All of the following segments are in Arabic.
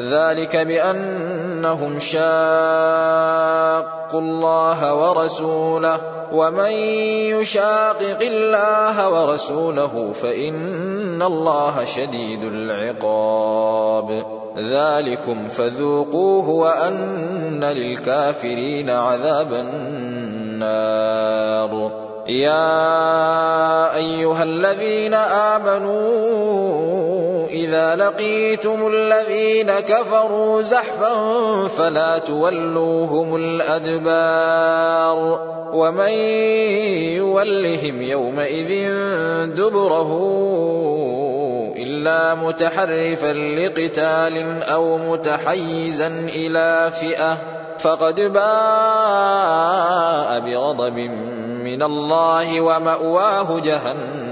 ذلك بأنهم شاقوا الله ورسوله ومن يشاقق الله ورسوله فإن الله شديد العقاب. ذلكم فذوقوه وأن للكافرين عذاب النار. يا أيها الذين آمنوا إذا لقيتم الذين كفروا زحفا فلا تولوهم الأدبار ومن يولهم يومئذ دبره إلا متحرفا لقتال أو متحيزا إلى فئة فقد باء بغضب من الله ومأواه جهنم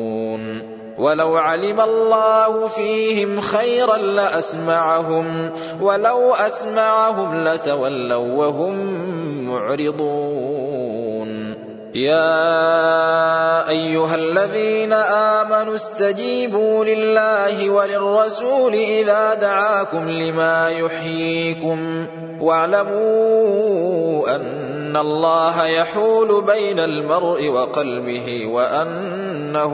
ولو علم الله فيهم خيرا لأسمعهم ولو أسمعهم لتولوا وهم معرضون. يا أيها الذين آمنوا استجيبوا لله وللرسول إذا دعاكم لما يحييكم. واعلموا أن الله يحول بين المرء وقلبه وأنه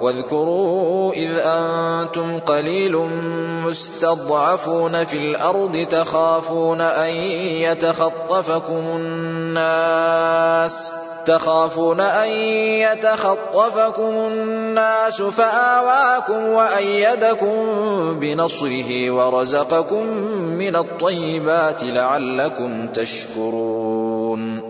واذكروا إذ أنتم قليل مستضعفون في الأرض تخافون أن يتخطفكم الناس تخافون أن يتخطفكم الناس فآواكم وأيدكم بنصره ورزقكم من الطيبات لعلكم تشكرون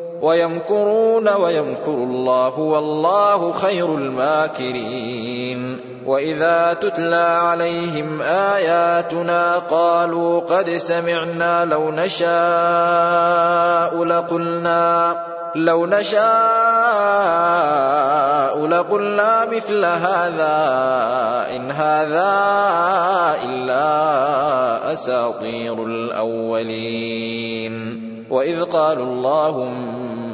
ويمكرون ويمكر الله والله خير الماكرين. وإذا تتلى عليهم آياتنا قالوا قد سمعنا لو نشاء لقلنا لو نشاء لقلنا مثل هذا إن هذا إلا أساطير الأولين. وإذ قالوا اللهم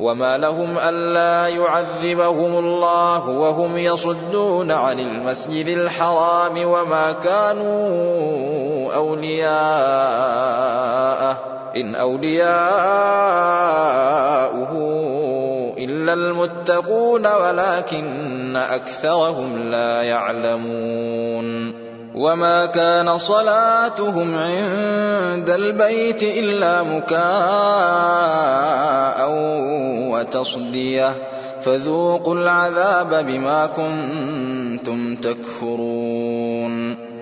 وما لهم ألا يعذبهم الله وهم يصدون عن المسجد الحرام وما كانوا أولياءه إن أولياؤه إلا المتقون ولكن أكثرهم لا يعلمون وما كان صلاتهم عند البيت إلا مكاء وتصديه فذوقوا العذاب بما كنتم تكفرون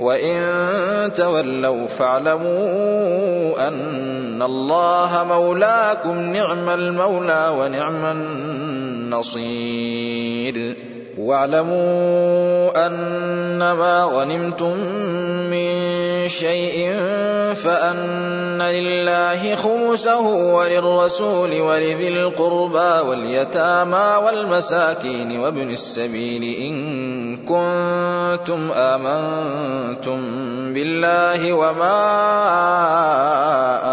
وإن تولوا فاعلموا أن الله مولاكم نعم المولى ونعم النصير واعلموا أنما غنمتم من شيء فأن لله خمسه وللرسول ولذي القربى واليتامى والمساكين وابن السبيل إن كنتم آمنتم بالله وما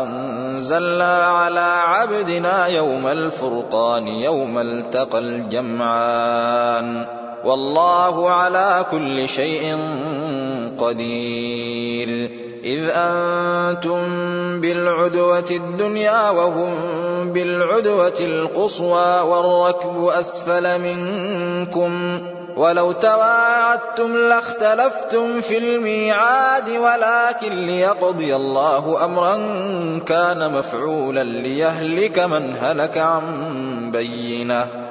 أنزلنا على عبدنا يوم الفرقان يوم التقى الجمعان والله على كل شيء قدير. إذ أنتم بالعدوة الدنيا وهم بالعدوة القصوى والركب أسفل منكم. ولو تواعدتم لاختلفتم في الميعاد ولكن ليقضي الله أمرا كان مفعولا ليهلك من هلك عن بينة.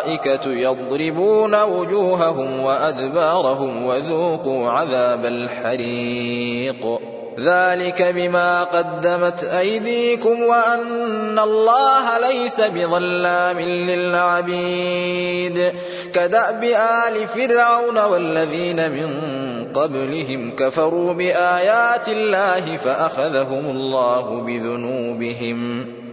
يضربون وجوههم وأدبارهم وذوقوا عذاب الحريق. ذلك بما قدمت أيديكم وأن الله ليس بظلام للعبيد. كدأب آل فرعون والذين من قبلهم كفروا بآيات الله فأخذهم الله بذنوبهم.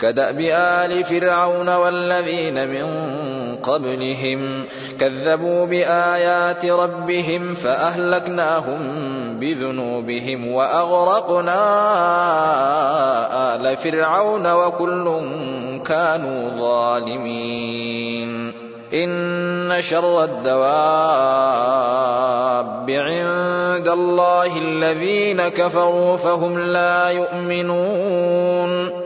كدأب آل فرعون والذين من قبلهم كذبوا بآيات ربهم فأهلكناهم بذنوبهم وأغرقنا آل فرعون وكل كانوا ظالمين. إن شر الدواب عند الله الذين كفروا فهم لا يؤمنون.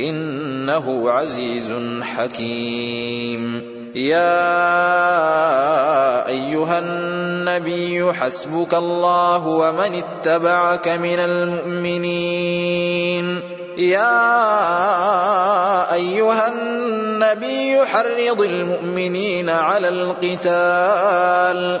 إنه عزيز حكيم. يا أيها النبي حسبك الله ومن اتبعك من المؤمنين. يا أيها النبي حرض المؤمنين على القتال.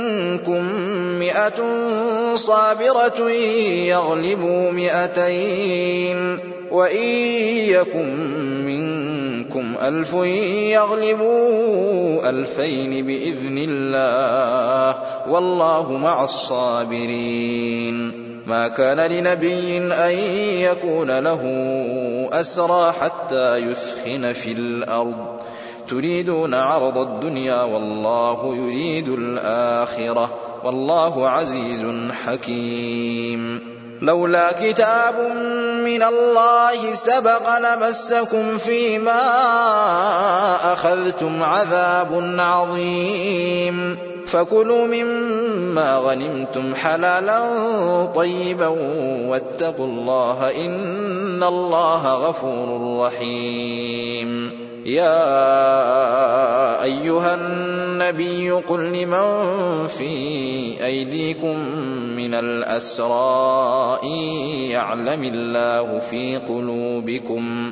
منكم مئة صابرة يغلبوا مئتين وإن يكن منكم ألف يغلبوا ألفين بإذن الله والله مع الصابرين ما كان لنبي أن يكون له أسرى حتى يثخن في الأرض تريدون عرض الدنيا والله يريد الآخرة والله عزيز حكيم. لولا كتاب من الله سبق لمسكم فيما أخذتم عذاب عظيم. فكلوا مما غنمتم حلالا طيبا واتقوا الله إن الله غفور رحيم. يا أيها النبي قل لمن في أيديكم من الأسرى يعلم الله في قلوبكم